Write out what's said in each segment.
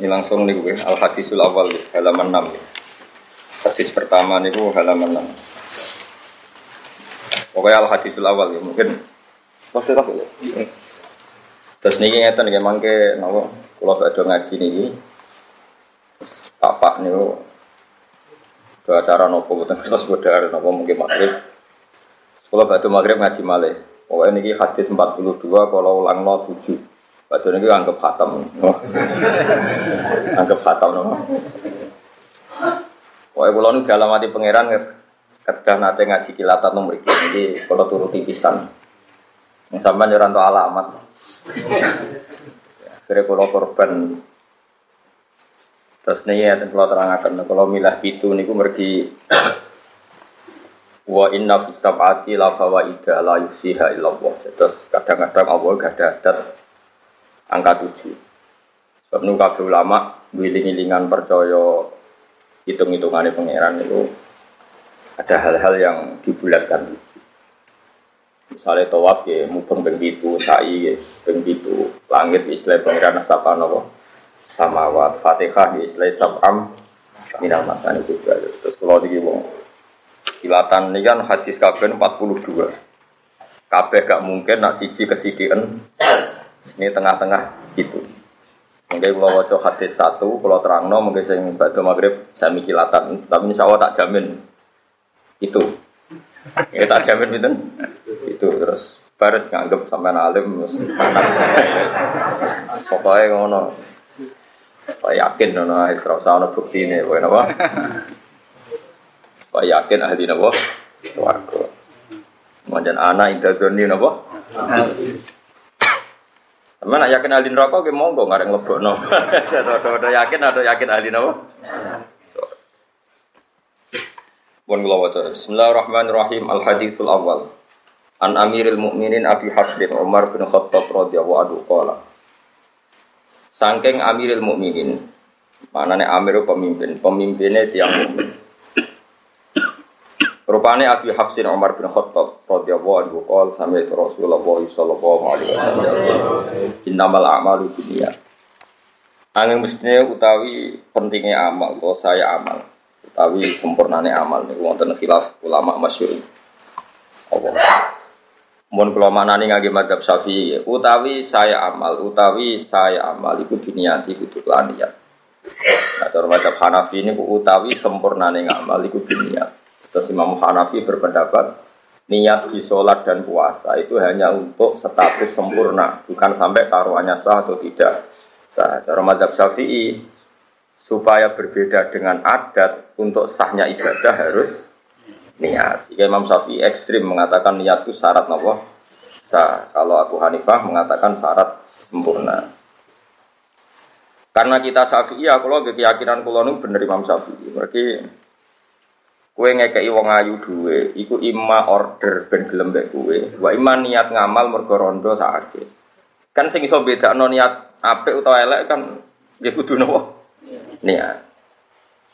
Ini langsung nih gue al hadisul awal halaman 6 Hadis pertama nih gue halaman 6 Pokoknya al hadisul awal ya mungkin pasti tak ya. Terus nih ngeten nggih mangke napa kula badhe ngaji niki. Bapak niku ke acara nopo boten terus bodar nopo mungkin maghrib. Kula badhe maghrib ngaji malih. Pokoknya niki hadis 42 kalau ulang 7. Padahal ini anggap khatam. anggap khatam. No. Pokoknya kalau ini dalam hati pangeran ketika nanti ngaji kilatan nomor ini, jadi kalau turuti pisan. Yang sama nyeranto alamat. Kira kalau korban Terus nih ya, kalau terangkan, kalau milah itu niku mergi wa inna fis sab'ati la fawaida la yusiha illallah. Terus kadang-kadang Allah gak ada angka tujuh. Sebab nu kabeh ulama wiling-wilingan percaya hitung-hitungannya pangeran itu ada hal-hal yang dibulatkan Misalnya tawaf ya, mubeng begitu, sa'i ya, begitu, langit istilah pangeran sapa nopo, samawat, fatihah di istilah sab'am, minal masan itu juga. Terus kalau di wong kilatan ini kan hadis kabeh 42. Kabeh gak mungkin nak siji kesidian ini tengah-tengah itu. Mungkin kalau wajah hadis satu, kalau terang no, mungkin saya batu maghrib saya mikilatan, tapi insya Allah tak jamin itu. Ya tak jamin itu, itu terus baris nganggep sampai alim sangat. Pokoknya ngono. Pak yakin nono Isra usah bukti ini, pokoknya apa? Pak yakin ahli nopo Warga. Kemudian anak interdoni nopo. Teman nak yakin ahli neraka ke monggo ngareng lebokno. Ada yakin ada yakin ahli neraka. Pun kula waca. Bismillahirrahmanirrahim. Al haditsul awal. An Amiril Mukminin Abi Hafsin Umar bin Khattab radhiyallahu anhu qala. Sangking Amiril Mukminin. Manane Amir pemimpin, pemimpinnya tiang mukmin. Rupane Abi Hafsin Umar bin Khattab radhiyallahu anhu qol sami Rasulullah sallallahu alaihi wasallam innamal a'malu binniyat. Angin mestinya utawi pentingnya amal, kalau saya amal, utawi sempurnane amal niku wonten khilaf ulama masyhur. Allah. Mun kula manani ngangge madzhab Syafi'i, utawi saya amal, utawi saya amal iku diniati kudu niat. Nah, cara madzhab Hanafi niku utawi sempurnane ngamal iku diniat. Terus Imam Hanafi berpendapat niat di sholat dan puasa itu hanya untuk status sempurna, bukan sampai taruhannya sah atau tidak sah. Cara madhab syafi'i supaya berbeda dengan adat untuk sahnya ibadah harus niat. Jika Imam Syafi'i ekstrim mengatakan niat itu syarat nopo sah. Kalau Abu Hanifah mengatakan syarat sempurna. Karena kita Syafi'i, aku loh keyakinan kulo bener Imam Syafi'i. Berarti Kue ngekei wong ayu duwe, iku ima order ben gelem mbek kue. Wa ima niat ngamal mergo rondo sakit. Kan sing iso bedakno niat apik utawa elek kan nggih kudu nopo? Niat.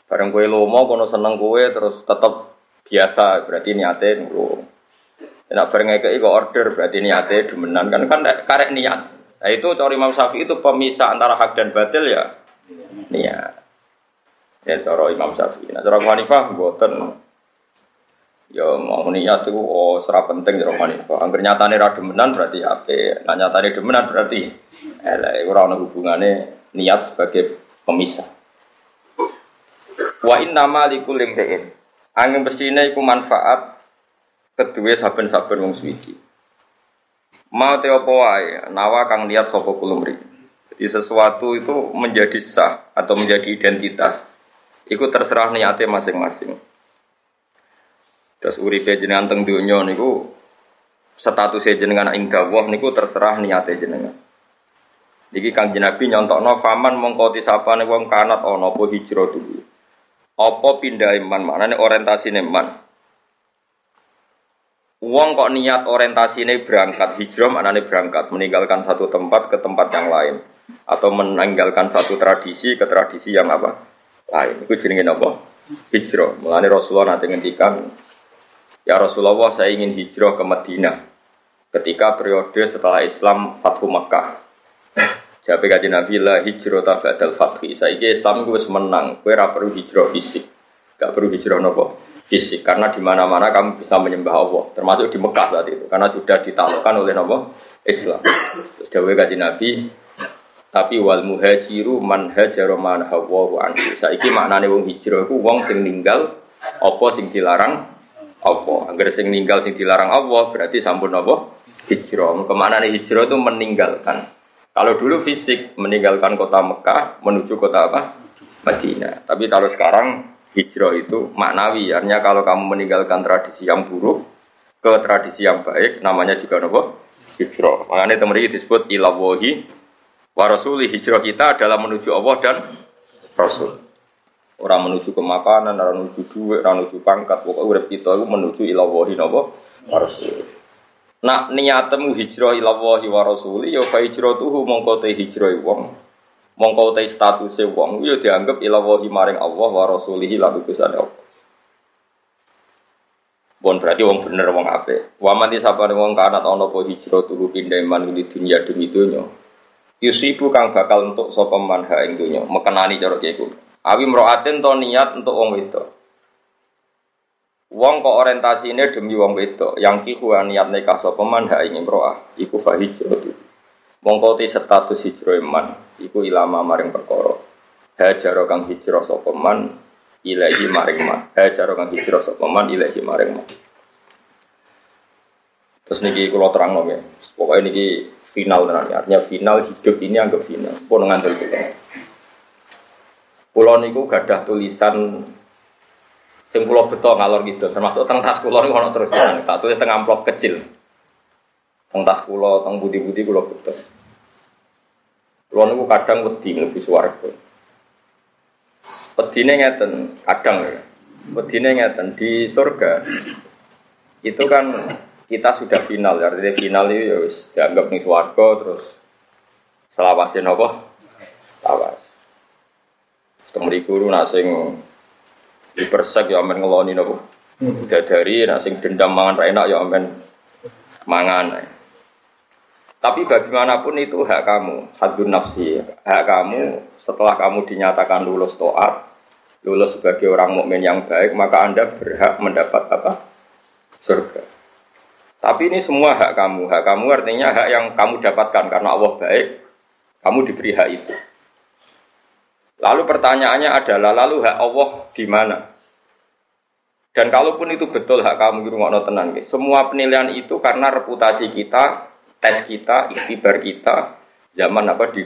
Bareng kue lomo kono seneng kue terus tetep biasa berarti niate nunggu. Nek bareng ngekei kok order berarti niate demenan kan kan karek niat. Nah itu cari Imam Syafi'i itu pemisah antara hak dan batil ya. Niat. Ya cara Imam Syafi'i. Nah cara Hanifah mboten. Ya mau niat itu oh serap penting cara Hanifah. Angger nyatane ra demenan berarti HP. Nah nyatane demenan berarti elek ora ono hubungane niat sebagai pemisah. Wa inna ma likul imri'in. Angin besine iku manfaat kedua saben-saben wong suci. Mau te apa wae, nawa kang niat sapa kulumri. Jadi sesuatu itu menjadi sah atau menjadi identitas Iku terserah niate masing-masing. Terus uripe jenengan teng donya niku status jenengan ing dawuh niku terserah niate jenengan. Iki Kang Nabi nyontokno faman mongko disapane wong kanat ana apa hijrah dulu. Apa pindah iman maknane orientasine iman. Wong kok niat orientasine berangkat hijrah maknane berangkat meninggalkan satu tempat ke tempat yang lain atau meninggalkan satu tradisi ke tradisi yang apa? Lain. Itu jenenge apa? Hijrah. Mulane Rasulullah nanti ngendikan, ya Rasulullah saya ingin hijrah ke Madinah ketika periode setelah Islam Fathu Mekah. Jawab kaji Nabi lah hijrah tabadal fathi. Saya Islam gue menang. Gue perlu hijrah fisik. Gak perlu hijrah nopo fisik. Karena di mana mana kamu bisa menyembah Allah. Termasuk di Mekah saat itu. Karena sudah ditaklukkan oleh nopo Islam. Terus kaji Nabi. Tapi wal muhajiru man hajaro man hawa anhu. Saiki maknane wong hijrah iku wong sing ninggal apa sing dilarang apa. Agar sing ninggal sing dilarang Allah berarti sampun apa? Hijrah. Nih hijrah itu meninggalkan. Kalau dulu fisik meninggalkan kota Mekah menuju kota apa? Madinah. Tapi kalau sekarang hijrah itu maknawi. Artinya kalau kamu meninggalkan tradisi yang buruk ke tradisi yang baik, namanya juga apa? Hijrah. Makanya teman disebut ilawahi wa rasuli. Hijrah kita adalah menuju Allah dan Rasul. Orang menuju ke makanan, orang menuju duit, orang menuju pangkat. Pokoknya urip kita itu menuju ilawahi napa? Wa. Nak niatmu hijrah ila wahi wa rasuli ya fa hijratuhu mongko te hijrah wong. Mongko te statuse wong ya dianggap ila wahi maring Allah wa rasulihi lan utusane Allah. Bon berarti wong bener wong apik. Wa man disapane wong kanat ana apa hijrah tuhu pindah man di dunia demi donya. Yusibu kang bakal untuk sapa man ha ing donya, mekenani cara kiye Awi mroatin to niat untuk wong wedok. Wong kok orientasine demi wong wedok, yang kiku niat nikah sapa man ha ing imroah, iku fa hijrah. Mongko te status hijrah iku ilama maring perkara. Hajar kang hijrah sapa man ilahi maring man. Hajar kang man ilahi maring man. Terus niki kula terangno ya. Pokoknya niki final tenan ya. Artinya final hidup ini anggap final. Pun ngandel kita. Kulo niku gadah tulisan Sing kula beto ngalor gitu, termasuk teng tas kula niku ana terus tak tulis teng amplop kecil. Teng tas kula, teng budi-budi kula beto. Kula niku kadang wedi mlebu swarga. Wedine ngeten, kadang ya. Wedine ngeten di surga. Itu kan kita sudah final, artinya final itu ya wis dianggap nih swarga terus selawasin apa? Lawas. Temri guru nak sing dipersek ya amen ngeloni nopo. dari nak sing dendam mangan enak ya amen mangan. Tapi bagaimanapun itu hak kamu, hadun nafsi. Hak kamu setelah kamu dinyatakan lulus toat, lulus sebagai orang mukmin yang baik, maka Anda berhak mendapat apa? Surga. Tapi ini semua hak kamu. Hak kamu artinya hak yang kamu dapatkan karena Allah baik, kamu diberi hak itu. Lalu pertanyaannya adalah, lalu hak Allah di mana? Dan kalaupun itu betul hak kamu rumah tenang, semua penilaian itu karena reputasi kita, tes kita, ikhtibar kita, zaman apa di,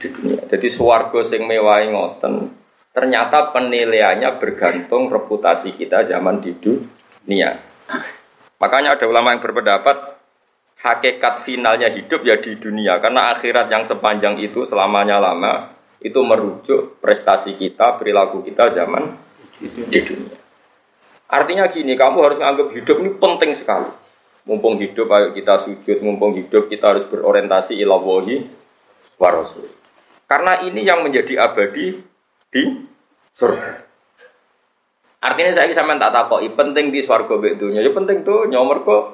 di dunia. Jadi suwargo sing mewah ngoten, ternyata penilaiannya bergantung reputasi kita zaman di dunia. Makanya ada ulama yang berpendapat hakikat finalnya hidup ya di dunia karena akhirat yang sepanjang itu selamanya lama itu merujuk prestasi kita, perilaku kita zaman di dunia. Artinya gini, kamu harus menganggap hidup ini penting sekali. Mumpung hidup, ayo kita sujud. Mumpung hidup, kita harus berorientasi ila wahi wa rasul. Karena ini yang menjadi abadi di surga. Artinya saya sama tak takoi penting di surga dunia. Ya penting tuh nyomor kok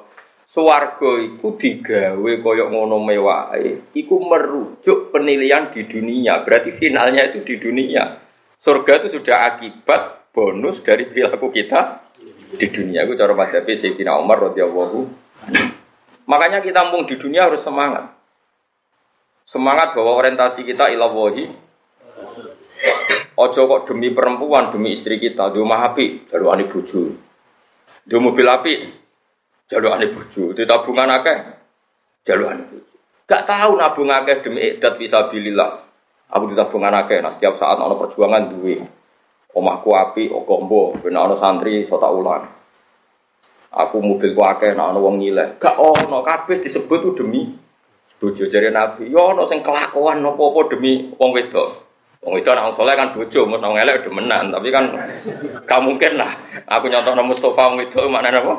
Suwargo iku digawe koyok ngono mewah, iku merujuk penilaian di dunia. Berarti finalnya itu di dunia. Surga itu sudah akibat bonus dari perilaku kita di dunia. Itu cara madhabi Sayyidina Umar radhiyallahu Makanya kita mumpung di dunia harus semangat. Semangat bahwa orientasi kita ilawahi. Ojo kok demi perempuan, demi istri kita, di rumah api, jalur ani bojo. Di mobil api, jalur ane bojo, di tabungan akeh jalur ane bojo. Gak tahu nabung akeh demi idat visabilillah. Aku di tabungan akeh, nah setiap saat ono perjuangan duwe. Omahku api, okombo, ben ono santri sota ulang. Aku mobilku akeh, nah ono wong. Gak ono kabeh disebut tuh demi bojo jari nabi. Yo ono sing kelakuan nopo-opo demi wong wedok. Wong itu anak soleh kan bojo, mau nang elek demenan, tapi kan gak mungkin lah. Aku nyontoh nama Mustafa wong itu mana apa?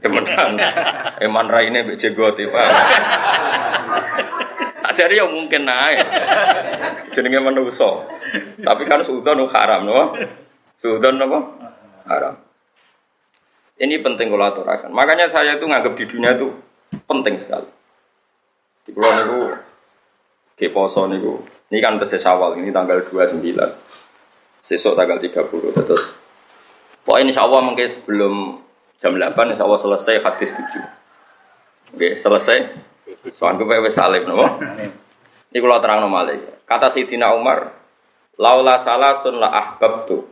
Demenan. Eman rai ini bece got tiba. Jadi ya mungkin naik. Jenenge manusa. Tapi kan sudah haram, no? Sudah apa? Haram. Ini penting kalau aturakan. Makanya saya itu nganggap di dunia itu penting sekali. Di pulau itu Ke poso niku. Ini kan tes awal ini tanggal 29. Sesuk tanggal 30 terus. Pokoknya insya Allah mungkin sebelum jam 8 insya Allah selesai hadis 7. Oke, selesai. Soalnya gue wes salim, no? Ini kalau terang nomale. Kata Sayyidina Umar, laula salah sun la ahbab tuh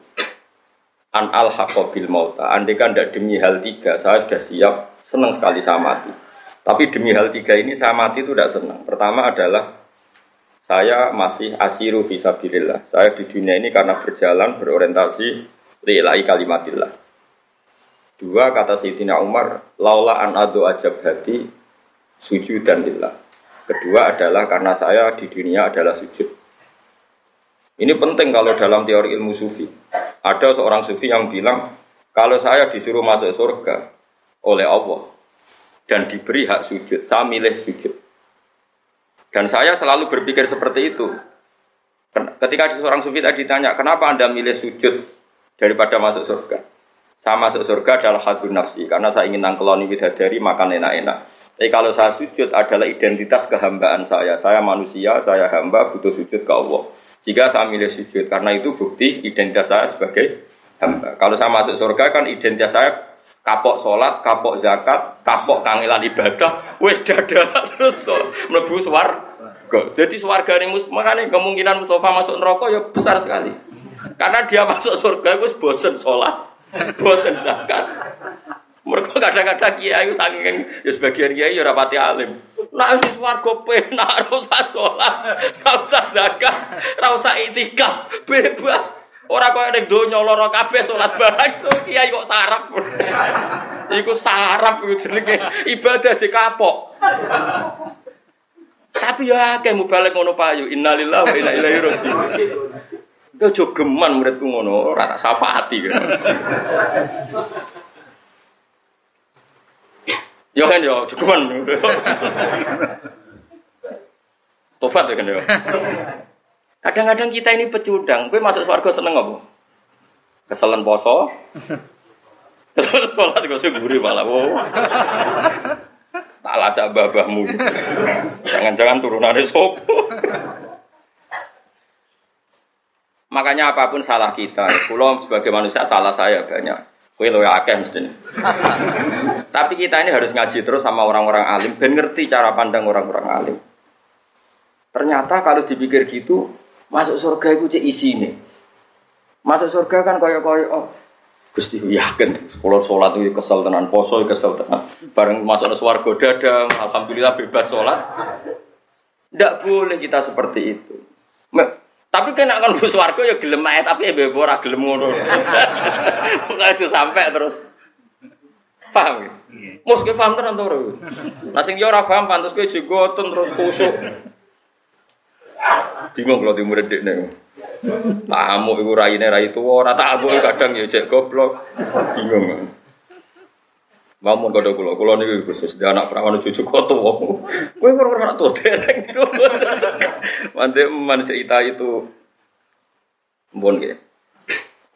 an al bil mauta. Andai kan tidak demi hal tiga, saya sudah siap, senang sekali saya mati. Tapi demi hal tiga ini saya mati itu tidak senang. Pertama adalah saya masih asiru visabilillah. Saya di dunia ini karena berjalan berorientasi lillahi kalimatillah. Dua kata Sayyidina Umar, laula an adu ajab hati sujud dan lillah. Kedua adalah karena saya di dunia adalah sujud. Ini penting kalau dalam teori ilmu sufi. Ada seorang sufi yang bilang, kalau saya disuruh masuk surga oleh Allah dan diberi hak sujud, saya milih sujud. Dan saya selalu berpikir seperti itu. Ketika seorang sufi tadi ditanya, kenapa anda milih sujud daripada masuk surga? Saya masuk surga adalah hadun nafsi, karena saya ingin nangkeloni bidadari, makan enak-enak. Tapi kalau saya sujud adalah identitas kehambaan saya. Saya manusia, saya hamba, butuh sujud ke Allah. Jika saya milih sujud, karena itu bukti identitas saya sebagai hamba. Kalau saya masuk surga kan identitas saya kapok sholat, kapok zakat, kapok kangelan ibadah, wes dada terus mlebu suar. Jadi suarga ini makanya kemungkinan Mustafa masuk neraka ya besar sekali. Karena dia masuk surga wes bosen sholat, bosen zakat, mereka kadang-kadang kiai saking ya sebagian kiai ya rapati alim. Nak wis warga penak ora usah zakat, ora usah itikaf, bebas. Ora koyo ning donya lara kabeh salat bareng to kiai kok sarap. Iku sarap iku jenenge ibadah aja kapok. Tapi ya akeh balik ngono payu. Innalillahi wa inna ilaihi raji'un. Kau jogeman muridku ngono, ora tak syafaati. Ya kan ya, cukupan. Tobat ya kan ya. Kadang-kadang kita ini pecundang. Gue masuk surga seneng apa? Keselen poso. Keselen sholat gue sih gurih malah. Wow. Tak lacak babahmu. Jangan-jangan turunannya sopo. Makanya apa pun salah kita, pulau sebagai manusia salah saya banyak. Kue lo akeh mestinya. Tapi kita ini harus ngaji terus sama orang-orang alim dan ngerti cara pandang orang-orang alim. Ternyata kalau dipikir gitu, masuk surga itu cek isi ini. Masuk surga kan koyok-koyok, oh, Gusti yakin, kalau sholat itu kesel tenan, poso kesel tenan. Bareng masuk ke suarga dadang, alhamdulillah bebas sholat. Tidak boleh kita seperti itu. Tapi kena kan bus warga ya gelem ae tapi ebe ora gelem ngono. Pokoke sampai terus. Paham ya? Mus ke paham tenan to? Nah sing yo ora paham pantes kowe jigoten terus kusuk. Bingung kalau di murid dekne. Tamu iku raine rai tuwa, ora tamu kadang ya cek goblok. Bingung. Mamun kode kulo, kulo nih khusus dia anak perawan cucu kotu. Kue kurang anak tuh dereng. Mantep mana cerita itu. Bon gitu.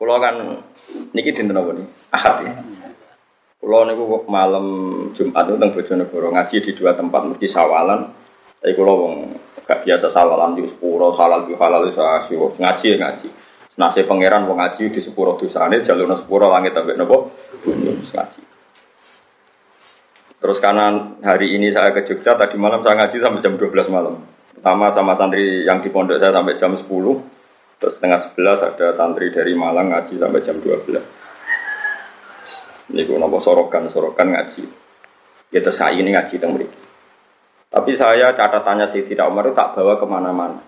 Kulo kan niki dinten apa nih? Ahad ya. Niku malam Jumat itu teng Bojonegoro ngaji di dua tempat mesti sawalan. Tapi kulo wong gak biasa sawalan di sepuro halal di halal itu asio ngaji ngaji. Nasi pangeran wong ngaji di sepuro dosane jalur sepuro langit sampai nopo bumi ngaji. Terus karena hari ini saya ke Jogja, tadi malam saya ngaji sampai jam 12 malam. Pertama sama santri yang di pondok saya sampai jam 10. Terus setengah 11 ada santri dari Malang ngaji sampai jam 12. Ini gue nopo sorokan, sorokan ngaji. Ya terus saya ini ngaji teng Tapi saya catatannya sih tidak Umar itu tak bawa ke mana-mana.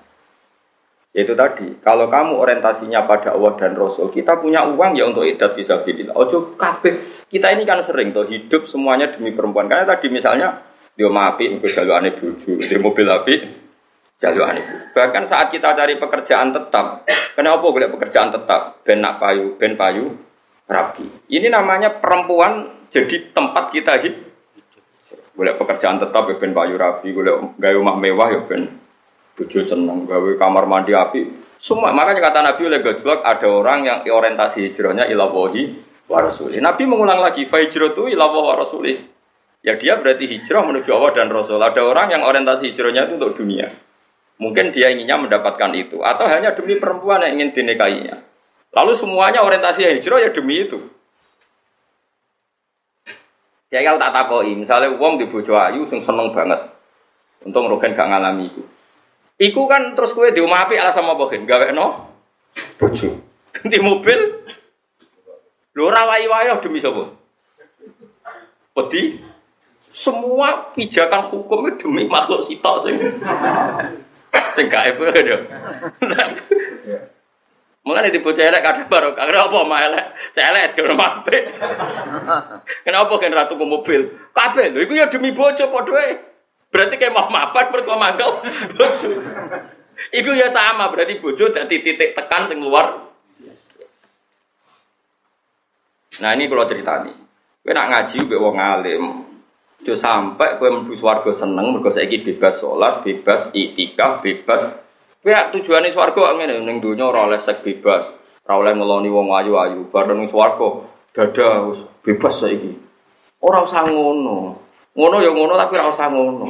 Yaitu tadi, kalau kamu orientasinya pada Allah dan Rasul, kita punya uang ya untuk idat bisa bilil. Ojo kabeh. Kita ini kan sering tuh hidup semuanya demi perempuan. Karena tadi misalnya dia api, untuk jalur aneh buju, di mobil api, jalur aneh Bahkan saat kita cari pekerjaan tetap, kenapa boleh pekerjaan tetap? Ben nak payu, ben payu, rapi. Ini namanya perempuan jadi tempat kita hidup. Boleh pekerjaan tetap ya ben payu rapi, boleh gaya rumah mewah ya ben Bojo seneng gawe kamar mandi api. Semua makanya kata Nabi oleh Gajlok ada orang yang orientasi hijrahnya ilawahi wa rasuli. Nabi mengulang lagi fa hijratu ilawahi wa rasuli. Ya dia berarti hijrah menuju Allah dan Rasul. Ada orang yang orientasi hijrahnya itu untuk dunia. Mungkin dia inginnya mendapatkan itu atau hanya demi perempuan yang ingin dinikahinya. Lalu semuanya orientasi hijrah ya demi itu. Ya kalau tak takoi, misalnya uang di bojo ayu sing seneng banget. Untung rogen gak ngalami itu. Iku kan terus kue di rumah api ala sama bogen, gawe no bojo. Ganti mobil. Lho ora wayo demi sapa? Pedi semua pijakan hukum itu demi makhluk sitok sing Sing gaib lho. Mulane bocah elek kadang baru kagak apa mah elek. Celek kena mape. Kenapa kan ratu ke mobil? Kabeh lho ya demi wae. Berarti kayak mau mapan mergo mangkel. Iku ya sama berarti bojo dadi titik tekan sing luar. Nah ini kalau cerita nih, gue nak ngaji gue wong alim, Jo sampai kue mlebu swarga seneng mergo saiki bebas sholat, bebas iktikaf, bebas. Kowe tujuane swarga ngene ning donya ora oleh sek bebas, ora oleh ngeloni wong ayu-ayu, bareng ning swarga dada wis bebas saiki. Ora usah ngono. Ngono ya ngono tapi ora usah ngono.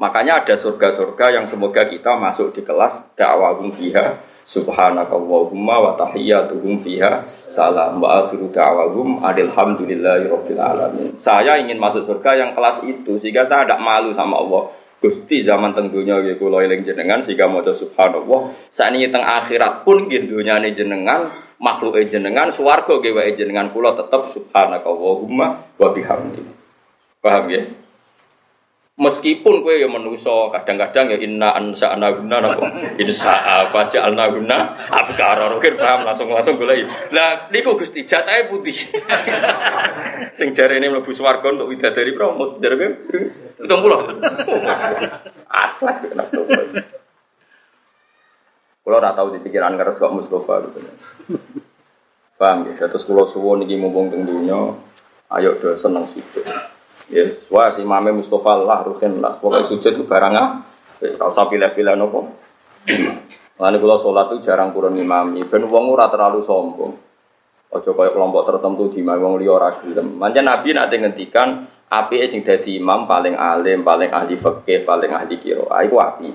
Makanya ada surga-surga yang semoga kita masuk di kelas dakwah fiha subhanakallahumma wa tahiyyatuhum fiha salam wa akhiru da'wahum alhamdulillahi alamin. Saya ingin masuk surga yang kelas itu sehingga saya tidak malu sama Allah. Gusti zaman tenggunya nggih kula eling jenengan sehingga maca subhanallah. Sakniki teng akhirat pun nggih donyane jenengan, makhluk jenengan, swarga nggih wae jenengan kula tetep subhanakallahumma wa bihamdi. Paham ya? Meskipun kue yang menuso, kadang-kadang ya inna ansa anaguna nopo insa apa aja anaguna abkar mungkin paham langsung langsung gue Lah niku gusti jatahnya putih. Sing jari ini mlebu swarga untuk widadari promo jare kowe hitung puluh. Aslak kenapa Kalau ora tahu di pikiran ngeres kok Mustafa gitu. Paham ya? Terus kalau suwon iki mumpung teng ayo do seneng situ. Ya, wah si Mame Mustafa lah rutin lah. Pokoknya sujud itu barang ah. Kalau usah pilih-pilih nopo. Lalu kalau sholat itu jarang kurang imami. Ben wong ora terlalu sombong. Ojo kaya kelompok tertentu di wong liya ora gelem. Manja Nabi nanti ngendikan api sing dadi imam paling alim, paling ahli fikih, paling ahli qiraah iku api.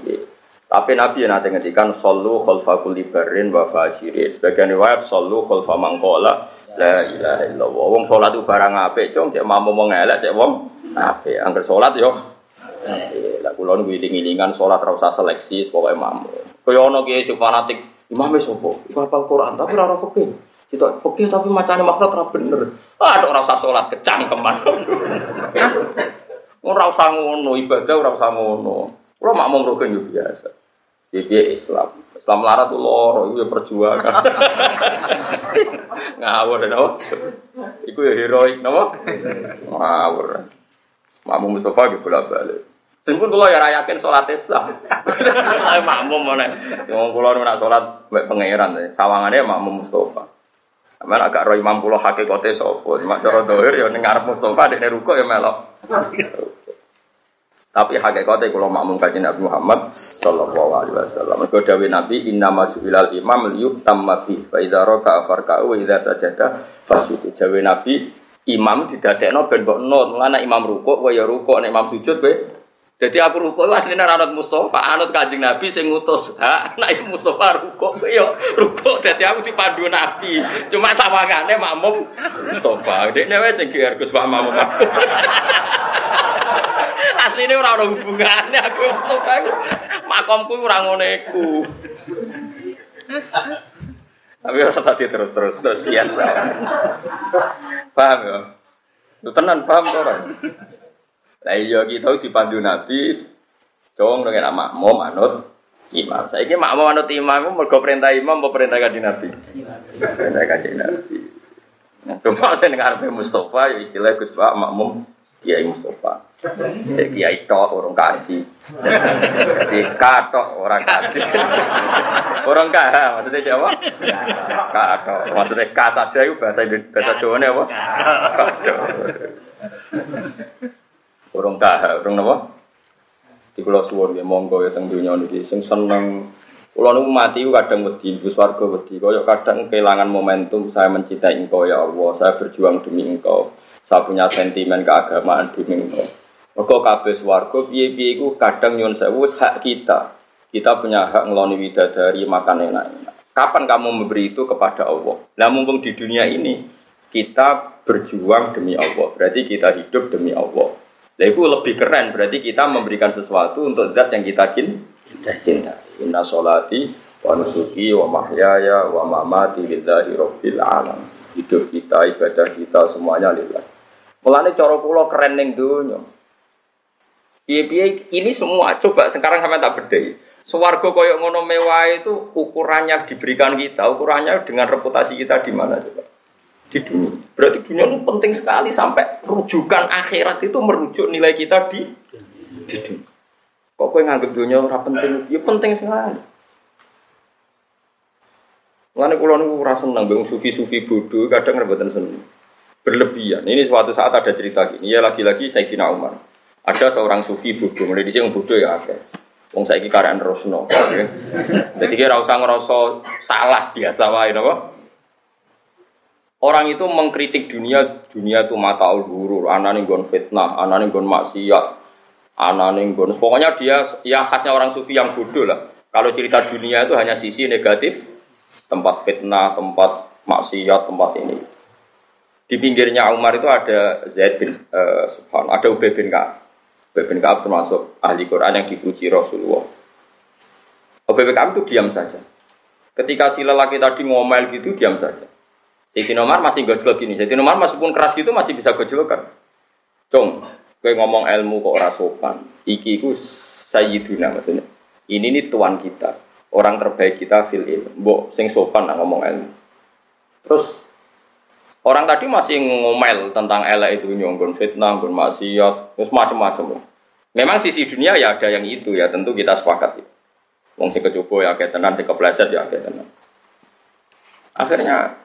Tapi Nabi nanti ngendikan sallu khalfa kulli barrin wa fajirin. Sebagian riwayat sallu khalfa mangkola La ilaha illallah. Wong salat itu barang apik, cung, cek mampu wong elek, cek wong apik. Angger salat yo lah kula niku iling-ilingan salat ora usah seleksi pokoke mampu. Kaya ana kiai sing fanatik, imame sapa? Iku hafal Quran tapi ora fikih. Kita fikih tapi macane makhraj ora bener. Ah, ora usah salat kecangkeman. Ora usah ngono, ibadah ora usah ngono. Kula makmum rukun yo biasa. Iki Islam. Islam larat tuh loro, itu ya perjuangan. Ngawur apa? Iku ya heroik, apa? Ngawur. Makmum Mustafa gitu bolak balik. Singkun kalau ya rayakin sholat sah. makmum mana? Yang kalau nak sholat baik pangeran, sawangannya makmum Mustafa. Amal agak roh imam pulau hakikatnya sopo, cuma cara dohir ya nengar Mustafa di ruko ya melok. Tapi hakikatnya kalau makmum kajian Nabi Muhammad Sallallahu Alaihi Wasallam. Kau dawe Nabi Inna maju ilal imam liyuk tamati. Fa idza raka afarka'u wa idza sajada fasjudu. Dawe Nabi imam didadekno ben mbok nun. Mulane imam rukuk wa ya rukuk nek imam sujud kowe jadi aku rukuk itu aslinya anut Mustafa, anut kanjeng Nabi sing ngutus hak, itu Mustafa rukuk, yo rukuk. Jadi aku dipandu Nabi, cuma sawangane makmum Mustafa. Dek newe sing Gus Pak Makmum. Asline ora ono hubungane aku Mustafa. Makomku ora ngono iku. Tapi ora tadi terus-terus terus biasa. Paham ya? Lu tenan paham ora? Lah iya kita dipandu Nabi dong dengan makmum anut imam. Saya ini makmum anut imam mergo perintah imam apa perintah kanjeng Nabi? Perintah kanjeng Nabi. Nah, cuma saya dengar Mustafa ya istilah Gus Pak makmum Kiai Mustafa. Jadi kiai tok orang kaji. Jadi katok orang kaji. Orang kah maksudnya siapa? Katok. Maksudnya ka saja itu bahasa bahasa Jawa apa? Katok. Orang kah, orang apa? Di pulau suwon ya monggo ya teng dunia niki sing seneng Kulo niku mati kadang wedi, Gus warga wedi, kaya kadang kehilangan momentum saya mencintai engkau ya Allah, saya berjuang demi engkau. Saya punya sentimen keagamaan demi engkau. Mergo kabeh swarga piye-piye iku kadang nyuwun sewu hak kita. Kita punya hak ngeloni widadari makan enak-enak. Kapan kamu memberi itu kepada Allah? Nah mumpung di dunia ini kita berjuang demi Allah. Berarti kita hidup demi Allah. Nah itu lebih keren. Berarti kita memberikan sesuatu untuk zat yang kita cinta. Inna sholati wa nusuki wa mahyaya wa mamati lillahi rabbil alam. Hidup kita, ibadah kita semuanya lillah. Mulane cara kula keren ning donya. Piye-piye ini semua coba sekarang sampai tak bedai. Swarga koyok ngono mewah itu ukurannya diberikan kita, ukurannya dengan reputasi kita di mana coba? Di dunia. Berarti dunia itu penting sekali sampai rujukan akhirat itu merujuk nilai kita di di dunia. Kok kowe nganggep dunia ora penting? Ya penting sekali. Mulane kula niku ora seneng mbek sufi-sufi bodoh kadang rebutan seneng. Berlebihan. Ini suatu saat ada cerita gini. Ya lagi-lagi Sayyidina Umar. Ada seorang sufi bodoh, mulai di sini bodoh ya akeh. Wong saiki karyan Rosno. Jadi kira usah ngerasa salah biasa wae napa? Orang itu mengkritik dunia, dunia itu mata al-hurur, anane gon fitnah, anane gon maksiat, anane gon. Pokoknya dia ya khasnya orang sufi yang bodoh lah. Kalau cerita dunia itu hanya sisi negatif, tempat fitnah, tempat maksiat, tempat ini. Di pinggirnya Umar itu ada Zaid bin uh, Subhan, ada Ubay bin Ka'ab. Ubay Ka'ab termasuk ahli Quran yang dipuji Rasulullah. Ubay Ka'ab itu diam saja. Ketika si lelaki tadi ngomel gitu, diam saja. Sayyidina Umar masih gojlok gini. Sayyidina Umar meskipun keras itu masih bisa gojlokan. Cung, gue ngomong ilmu kok ora sopan. Iki ku sayyiduna maksudnya. Ini nih tuan kita. Orang terbaik kita fil ilmu. Mbok sing sopan lah ngomong ilmu. Terus Orang tadi masih ngomel tentang elek itu nyonggon fitnah, nggon maksiat, terus macam-macam. Memang sisi dunia ya ada yang itu ya tentu kita sepakat. Ya. Wong si kecoba ya kayak tenan, si kepleset ya kayak tenan. Akhirnya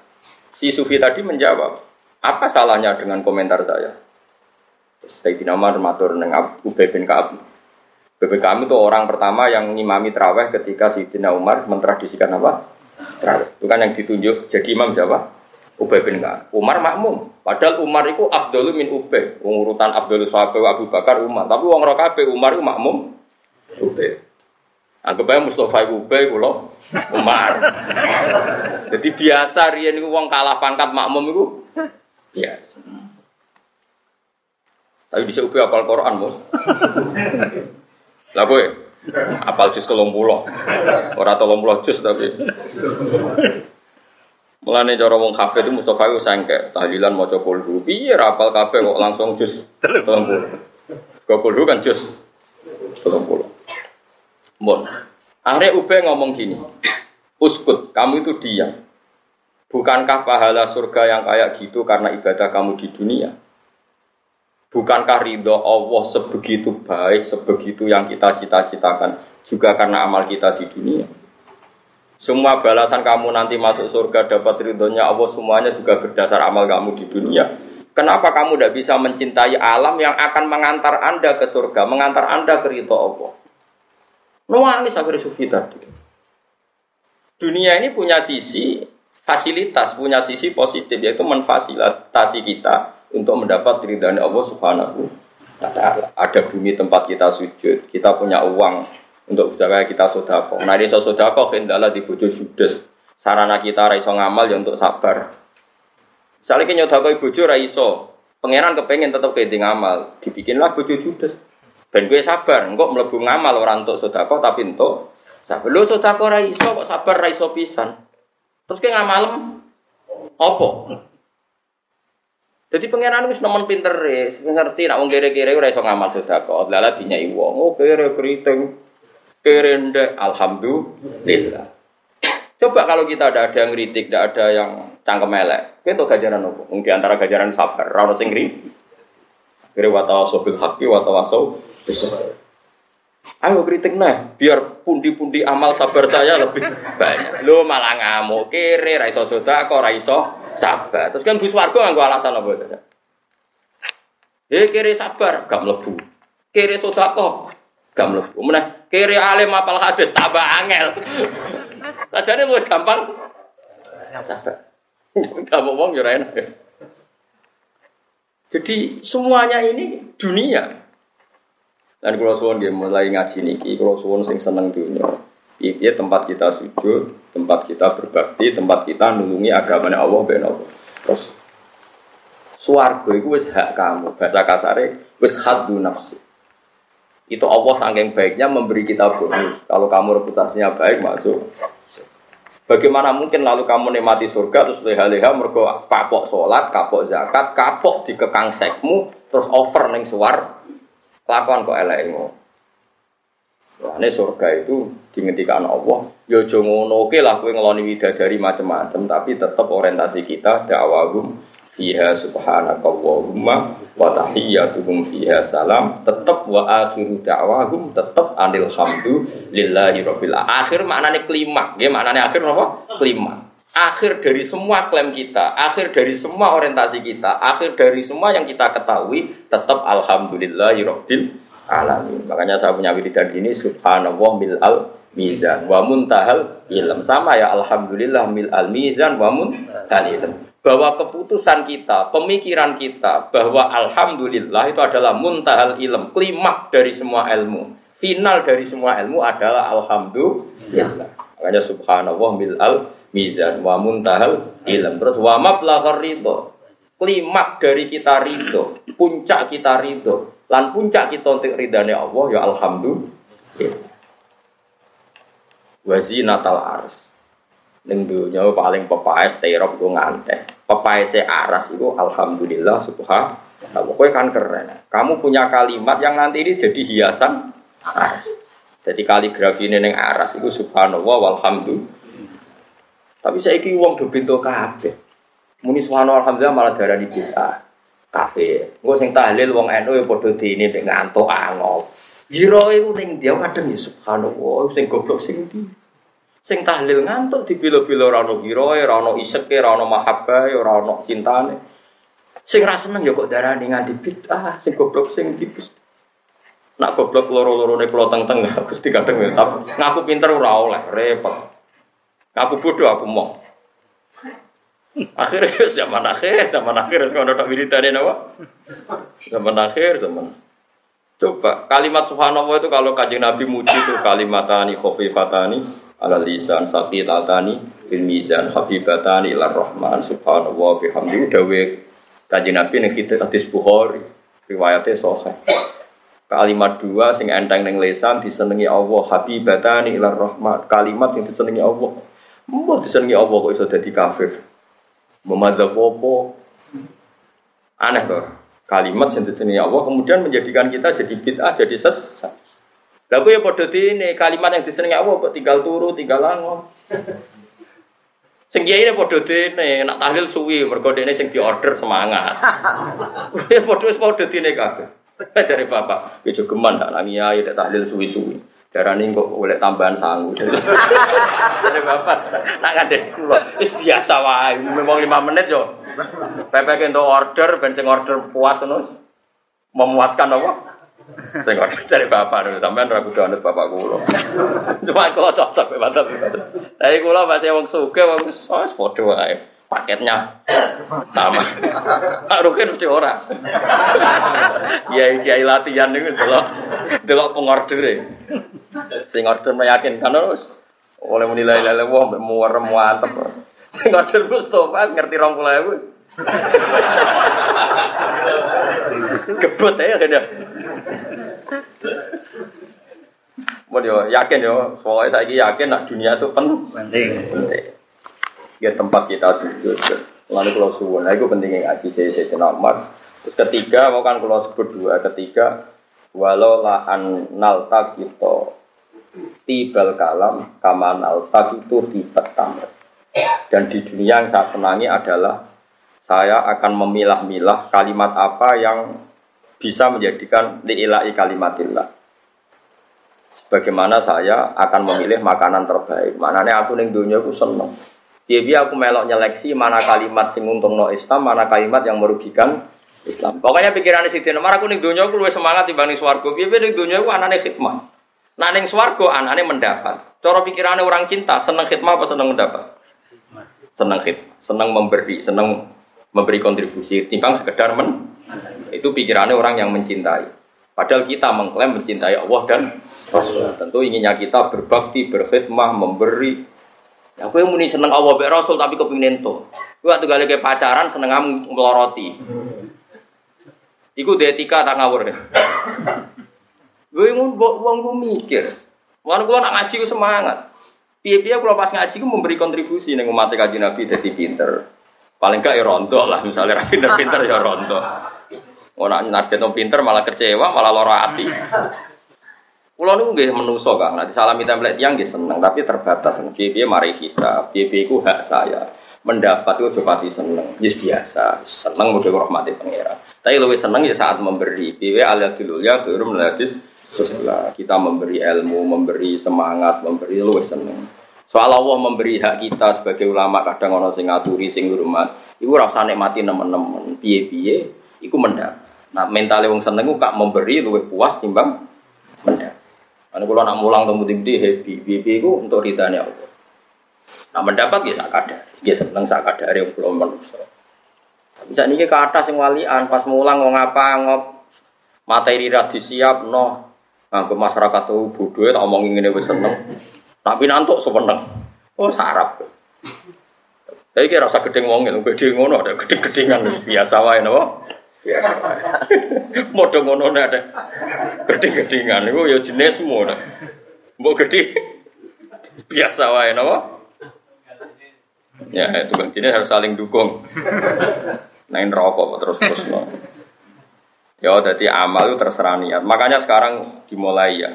si Sufi tadi menjawab, apa salahnya dengan komentar saya? Sayyidina Umar matur dengan Ubay bin Ka'ab. Ubay bin itu orang pertama yang ngimami terawih ketika Sayyidina Umar mentradisikan apa? Terawih. Itu kan yang ditunjuk jadi imam siapa? Ubay bin Ka'ab. Umar makmum. Padahal Umar itu afdalu min Ubay. Urutan afdalu sahabat Abu Bakar Umar. Tapi wong ora kabeh Umar itu makmum Ubay. Anggap aja Mustafa Ubay kula Umar. Jadi biasa riyen niku wong kalah pangkat makmum itu ya. Tapi bisa Ubay apal Quran, Bos. Lah kowe apal juz 30. Ora 30 juz tapi. Mulane cara wong kafe itu Mustafa itu sangke tahlilan maca kulhu. Piye rapal kafe kok langsung jus 30. Kok kulhu kan jus 30. Mon. Akhirnya Ube ngomong gini. Uskut, kamu itu diam. Bukankah pahala surga yang kayak gitu karena ibadah kamu di dunia? Bukankah ridho Allah sebegitu baik, sebegitu yang kita cita-citakan juga karena amal kita di dunia? Semua balasan kamu nanti masuk surga dapat ridhonya Allah semuanya juga berdasar amal kamu di dunia. Kenapa kamu tidak bisa mencintai alam yang akan mengantar anda ke surga, mengantar anda ke ridho Allah? Nuanis akhirnya sufi tadi. Dunia ini punya sisi fasilitas, punya sisi positif yaitu memfasilitasi kita untuk mendapat ridhonya Allah Subhanahu. Ada bumi tempat kita sujud, kita punya uang untuk supaya kita sodako. Nah di sodako kendala di bojo judes. Sarana kita raiso ngamal ya untuk sabar. Misalnya kita nyodako bojo raiso, pangeran kepengen tetap kayak ngamal, dibikinlah bojo judes. Ben gue sabar, enggak melebu ngamal orang untuk sodako tapi untuk sabar. Lo sodako raiso kok sabar raiso pisan. Terus kayak ngamalem, opo? Jadi pangeran wis nemen pinter wis ngerti nak wong kere-kere ora iso ngamal sedekah. Lala dinyai wong, oh kere keriting. Kerende alhamdulillah. Coba kalau kita ada ada yang kritik, tidak ada yang cangkem elek. Itu gajaran apa? Mungkin antara gajaran sabar, rawat sing Kira watawaso bil haqi watawaso Ayo kritik nah, biar pundi-pundi amal sabar saya lebih banyak. Lo malah ngamuk, kiri, raiso soda, kok raiso sabar. Terus kan Gus Wargo nganggo alasan apa itu? Eh kiri sabar, gak mlebu. Kiri soda kok gak mlebu. Meneh Kiri alim apal hadis tambah angel. Sajane luwih gampang. Gak mau ngomong ya enak. Jadi semuanya ini dunia. Dan kalau suwon dia mulai ngaji niki, kalau suwon sing seneng dunia. Iya tempat kita sujud, tempat kita berbakti, tempat kita nulungi agamanya Allah ben Allah. Terus suarga itu wis hak kamu, bahasa kasare wis haddu nafsi. Itu Allah saking baiknya memberi kita bonus. Kalau kamu reputasinya baik masuk. Bagaimana mungkin lalu kamu nikmati surga terus leha-leha mergo kapok sholat, kapok zakat, kapok dikekang sekmu, terus over neng suar, Kelakuan kok elek Nah, ini surga itu dihentikan Allah. Yo ya ngono oke lah kue ngeloni widadari macam-macam, tapi tetap orientasi kita dakwahum fiha subhanakallahumma wa tahiyyatuhum fiha salam. Tetap wa akhiru da'wahum tetap anil hamdu lillahi rabbil akhir maknanya kelima nggih maknanya akhir apa? Kelima akhir dari semua klaim kita akhir dari semua orientasi kita akhir dari semua yang kita ketahui tetap alhamdulillahi rabbil alamin. Makanya saya punya wiridan ini subhanallah mil al mizan wa muntahal ilm. Sama ya alhamdulillah mil al mizan wa muntahal ilm bahwa keputusan kita, pemikiran kita bahwa alhamdulillah itu adalah muntahal ilm, klimak dari semua ilmu. Final dari semua ilmu adalah alhamdulillah. Makanya subhanallah al mizan wa muntahal ilm. Terus wa mablaghar ridho. Klimak dari kita ridho, puncak kita ridho, lan puncak kita untuk ridhanya Allah ya alhamdulillah. Wazinatal ars. Ning dunya paling pepaes terop ku ngantek. Pepaese aras itu alhamdulillah subhanallah. Kowe kan keren. Kamu punya kalimat yang nanti ini jadi hiasan aras. Jadi kaligrafi ini neng aras itu subhanallah walhamdulillah. Tapi saya iki uang do pintu kabeh. Muni subhanallah alhamdulillah malah darani bid'ah. Kafe. Engko sing tahlil wong NU ya padha dene nek ngantuk angop. Jiro iku ning dia kadang ya subhanallah sing goblok sing ndi. Sing tahlil ngantuk di bilo-bilo rano giroe, rano iseke, rano mahabbae, rano cintane. Sing ra seneng ya kok darani nganti bid'ah, sing goblok sing tipis. Nak goblok loro-lorone kula teng-teng Gusti kadang ya, ngaku pinter ora oleh, repot. Ngaku bodoh aku mau. Akhirnya zaman akhir, zaman akhir kalau ada wiridane napa? Zaman akhir, zaman Coba kalimat subhanallah itu kalau kajian Nabi muji itu kalimatani khofifatani ala lisan saqitatani fil mizan habibatani ilar rahman subhanallah bihamdi dawe kajian Nabi kita hadis Bukhari riwayatnya sahih. Kalimat dua sing enteng ning lisan disenengi Allah habibatani ilar rahman kalimat sing disenengi Allah. Mau disenengi Allah kok iso dadi kafir. Memadzab apa? Aneh tuh kalimat yang disenangi Allah kemudian menjadikan kita jadi bid'ah jadi sesat. Lalu ya pada ini kalimat yang disenangi Allah kok tinggal turu tinggal lango. Sing kiai ini pada ini nak tahlil suwi mergo ini sing diorder semangat. Ya pada wis ini kabeh. Dari bapak, ya geman tak nang kiai tahlil suwi-suwi. Darani kok boleh tambahan sangu. Dari bapak, nak ngade kula. Wis biasa wae, memang lima menit yo. Pepe untuk order, ben sing order puas terus. Memuaskan apa? Sing order dari bapak nih, sampean ragu banget bapak kula. Cuma kula cocok. Tapi kula masih wong sugih, wong wis padha wae paketnya sama. Pak Rukin mesti ora. Kiai kiai latihan niku delok delok pengorder Sing order meyakinkan terus oleh menilai lele wong muarem mantep. Sing order Mustofa ngerti ewu. Gebut ya sudah. Mau yo yakin yo, soalnya saya yakin nak dunia itu penting. Penting. Ya tempat kita sujud. Lalu kalau suwun, nah itu pentingnya ngaji saya saya Umar. Terus ketiga, mau kan kalau sebut dua, ketiga, walau la an nalta kita tibal kalam kaman alta itu tibat tamat. Dan di dunia yang saya senangi adalah saya akan memilah-milah kalimat apa yang bisa menjadikan li'ilai kalimatillah. Sebagaimana saya akan memilih makanan terbaik. Mananya aku ning dunia aku seneng. Dia aku melok nyeleksi mana kalimat sing untung no Islam, mana kalimat yang merugikan Islam. Pokoknya pikirannya Siti Nomor aku ning dunia aku lebih semangat dibanding swargo. Dia ning dunia aku anane khidmat. Nah ning swargo anane mendapat. Cara pikirannya orang cinta seneng khidmat apa seneng mendapat? Seneng khidmat, seneng memberi, seneng memberi kontribusi timbang sekedar men itu pikirannya orang yang mencintai Padahal kita mengklaim mencintai Allah dan Rasul. Tentu inginnya kita berbakti, berkhidmah, memberi. Ya, aku yang muni seneng Allah be Rasul tapi kepingin itu. Gue waktu kali ke pacaran seneng kamu meloroti. Iku etika tak ngawur. Gue mau uang gue mikir. Mana gue nak ngaji gue semangat. Piye-piye kalau pas ngaji gue memberi kontribusi nih umat kaji Nabi jadi pinter. Paling gak ya lah misalnya pinter-pinter ya rontok. Oh nak narjet pinter malah kecewa, malah loro hati. Kulo niku nggih menuso Kang. Nanti salami template yang nggih seneng, tapi terbatas. Piye-piye mari hisab, piye-piye hak saya. Mendapat itu coba seneng, yes biasa. Seneng mudah rahmati pangeran. Tapi lebih seneng ya saat memberi. Piye alia dulu ya turun meladis sebelah. Kita memberi ilmu, memberi semangat, memberi lebih seneng. Soal Allah memberi hak kita sebagai ulama kadang ono sing ngaturi sing hormat. Iku rasa nikmati nemen-nemen. Piye-piye iku mendapat. Nah, mentalnya wong seneng kak memberi lebih puas timbang mendapat. Karena kalau nak mulang temu di happy, happy itu untuk ridhanya Allah. Nah mendapat ya sakadar, dia seneng sakadar yang belum manusia. Bisa nih ke atas yang walian, pas mulang mau ngapa ngop materi radi siap no, ke masyarakat tuh bodoh tak omongin ini wes seneng. Tapi nantuk sepeneng, oh sarap. Tapi kira rasa gedeng wongin, gede ngono ada gede-gedengan biasa wae no. Biasa. Modho ngono ada gedhe-gedhingan niku ya jenismu nek. Mbok gedhe biasa wae napa? Ya, itu kan ini harus saling dukung. Nain rokok terus terus no. Ya, jadi amal itu terserah niat. Makanya sekarang dimulai ya.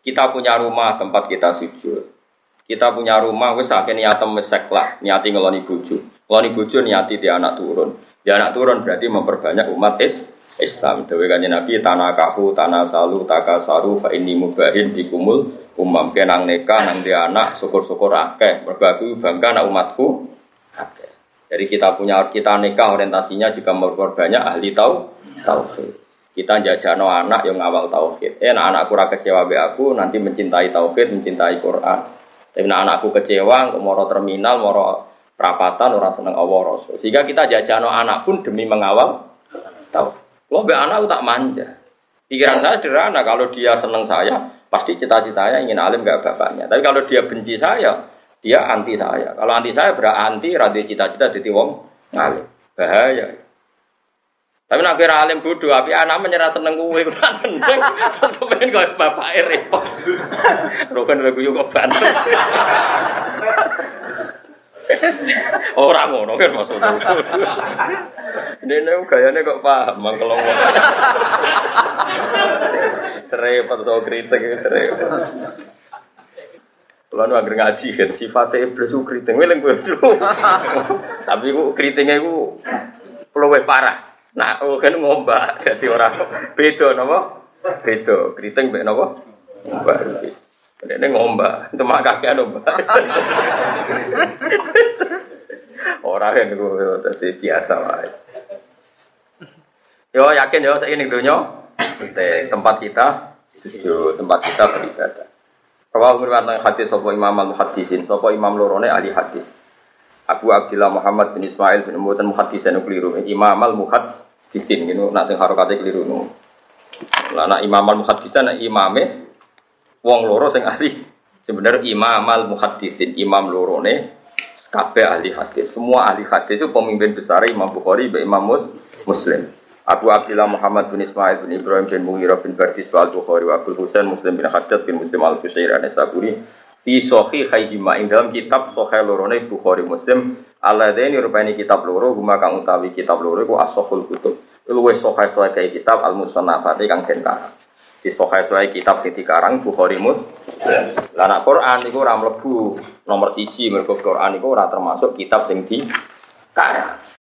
Kita punya rumah tempat kita sujud. Kita punya rumah wis sakit niatem wis lah, niati ngeloni bojo. Ngeloni bojo niati di anak turun. Ya anak turun berarti memperbanyak umat is Islam. Dewi kanjeng Nabi tanah kahu, tanah salu, taka saru, fa ini mubahin dikumul umam kenang neka nang dia anak syukur-syukur akeh. Mergo bangga anak umatku. Jadi kita punya kita nikah orientasinya juga memperbanyak ahli tau tauhid. Kita jajano anak yang awal tauhid. Eh, anak anakku ora kecewa be aku, nanti mencintai tauhid, mencintai Quran. Tapi nah anakku kecewa, moro terminal, moro perapatan orang seneng Allah Rasul. Sehingga kita jajano anak pun demi mengawal tahu. Lo be anak tak manja. Pikiran saya sederhana, kalau dia seneng saya, pasti cita-citanya ingin alim gak bapaknya. Tapi kalau dia benci saya, dia anti saya. Kalau anti saya berarti radio cita-cita jadi wong ngalim. Bahaya. Tapi nak kira alim bodoh, tapi anak menyerah seneng gue, gue seneng. Terus pengen kau bapak repot. Rukun lagu juga bantu. Orang ngono kan maksudnya. Ini gayanya kok paham mangkel ngomong. Serempet so kritik serempet. Kalau nu agar ngaji kan sifatnya iblis itu kritik, weleng gue. Tapi gue kritiknya gue peluwe parah. Nah, oh kan ngombak jadi orang beda nopo, beda kritik mbek nopo, ngombak. Ini ngombak, mak kakek ngombak. Orang yang gue tadi biasa lah. Yo yakin yo saya ini dunia tempat kita itu tempat kita beribadah. Rawal meriwayatkan hadis sopo imam al muhadisin, sopo imam lorone ahli hadis. Abu Abdullah Muhammad bin Ismail bin Muhammad muhadisin keliru. Imam al muhadisin gitu, nak sing harokate keliru. Lah nak imam al muhadisin nak imame wong loro sing ahli. Sebenarnya imam al muhadisin, imam lorone kabeh ahli hadis. Semua ahli hadis itu pemimpin besar Imam Bukhari, Imam Mus, Muslim. Abu Abdullah Muhammad bin Ismail bin Ibrahim bin Mughirah bin Bardis al Bukhari wa Abdul Husain Muslim bin Haddad bin Muslim al Fusair an Saburi di Sahih Haijima ing dalam kitab Sahih lorone Bukhari Muslim alladaini rupani kitab loro huma kang utawi kitab loro iku asahul kutub. Luwih sahih sahih kayak kitab al musannafati kang den di sahih sahih kitab sing dikarang Bukhari Muslim. Lah Quran iku ora nomor siji mergo Quran iku ora termasuk kitab sing dikarang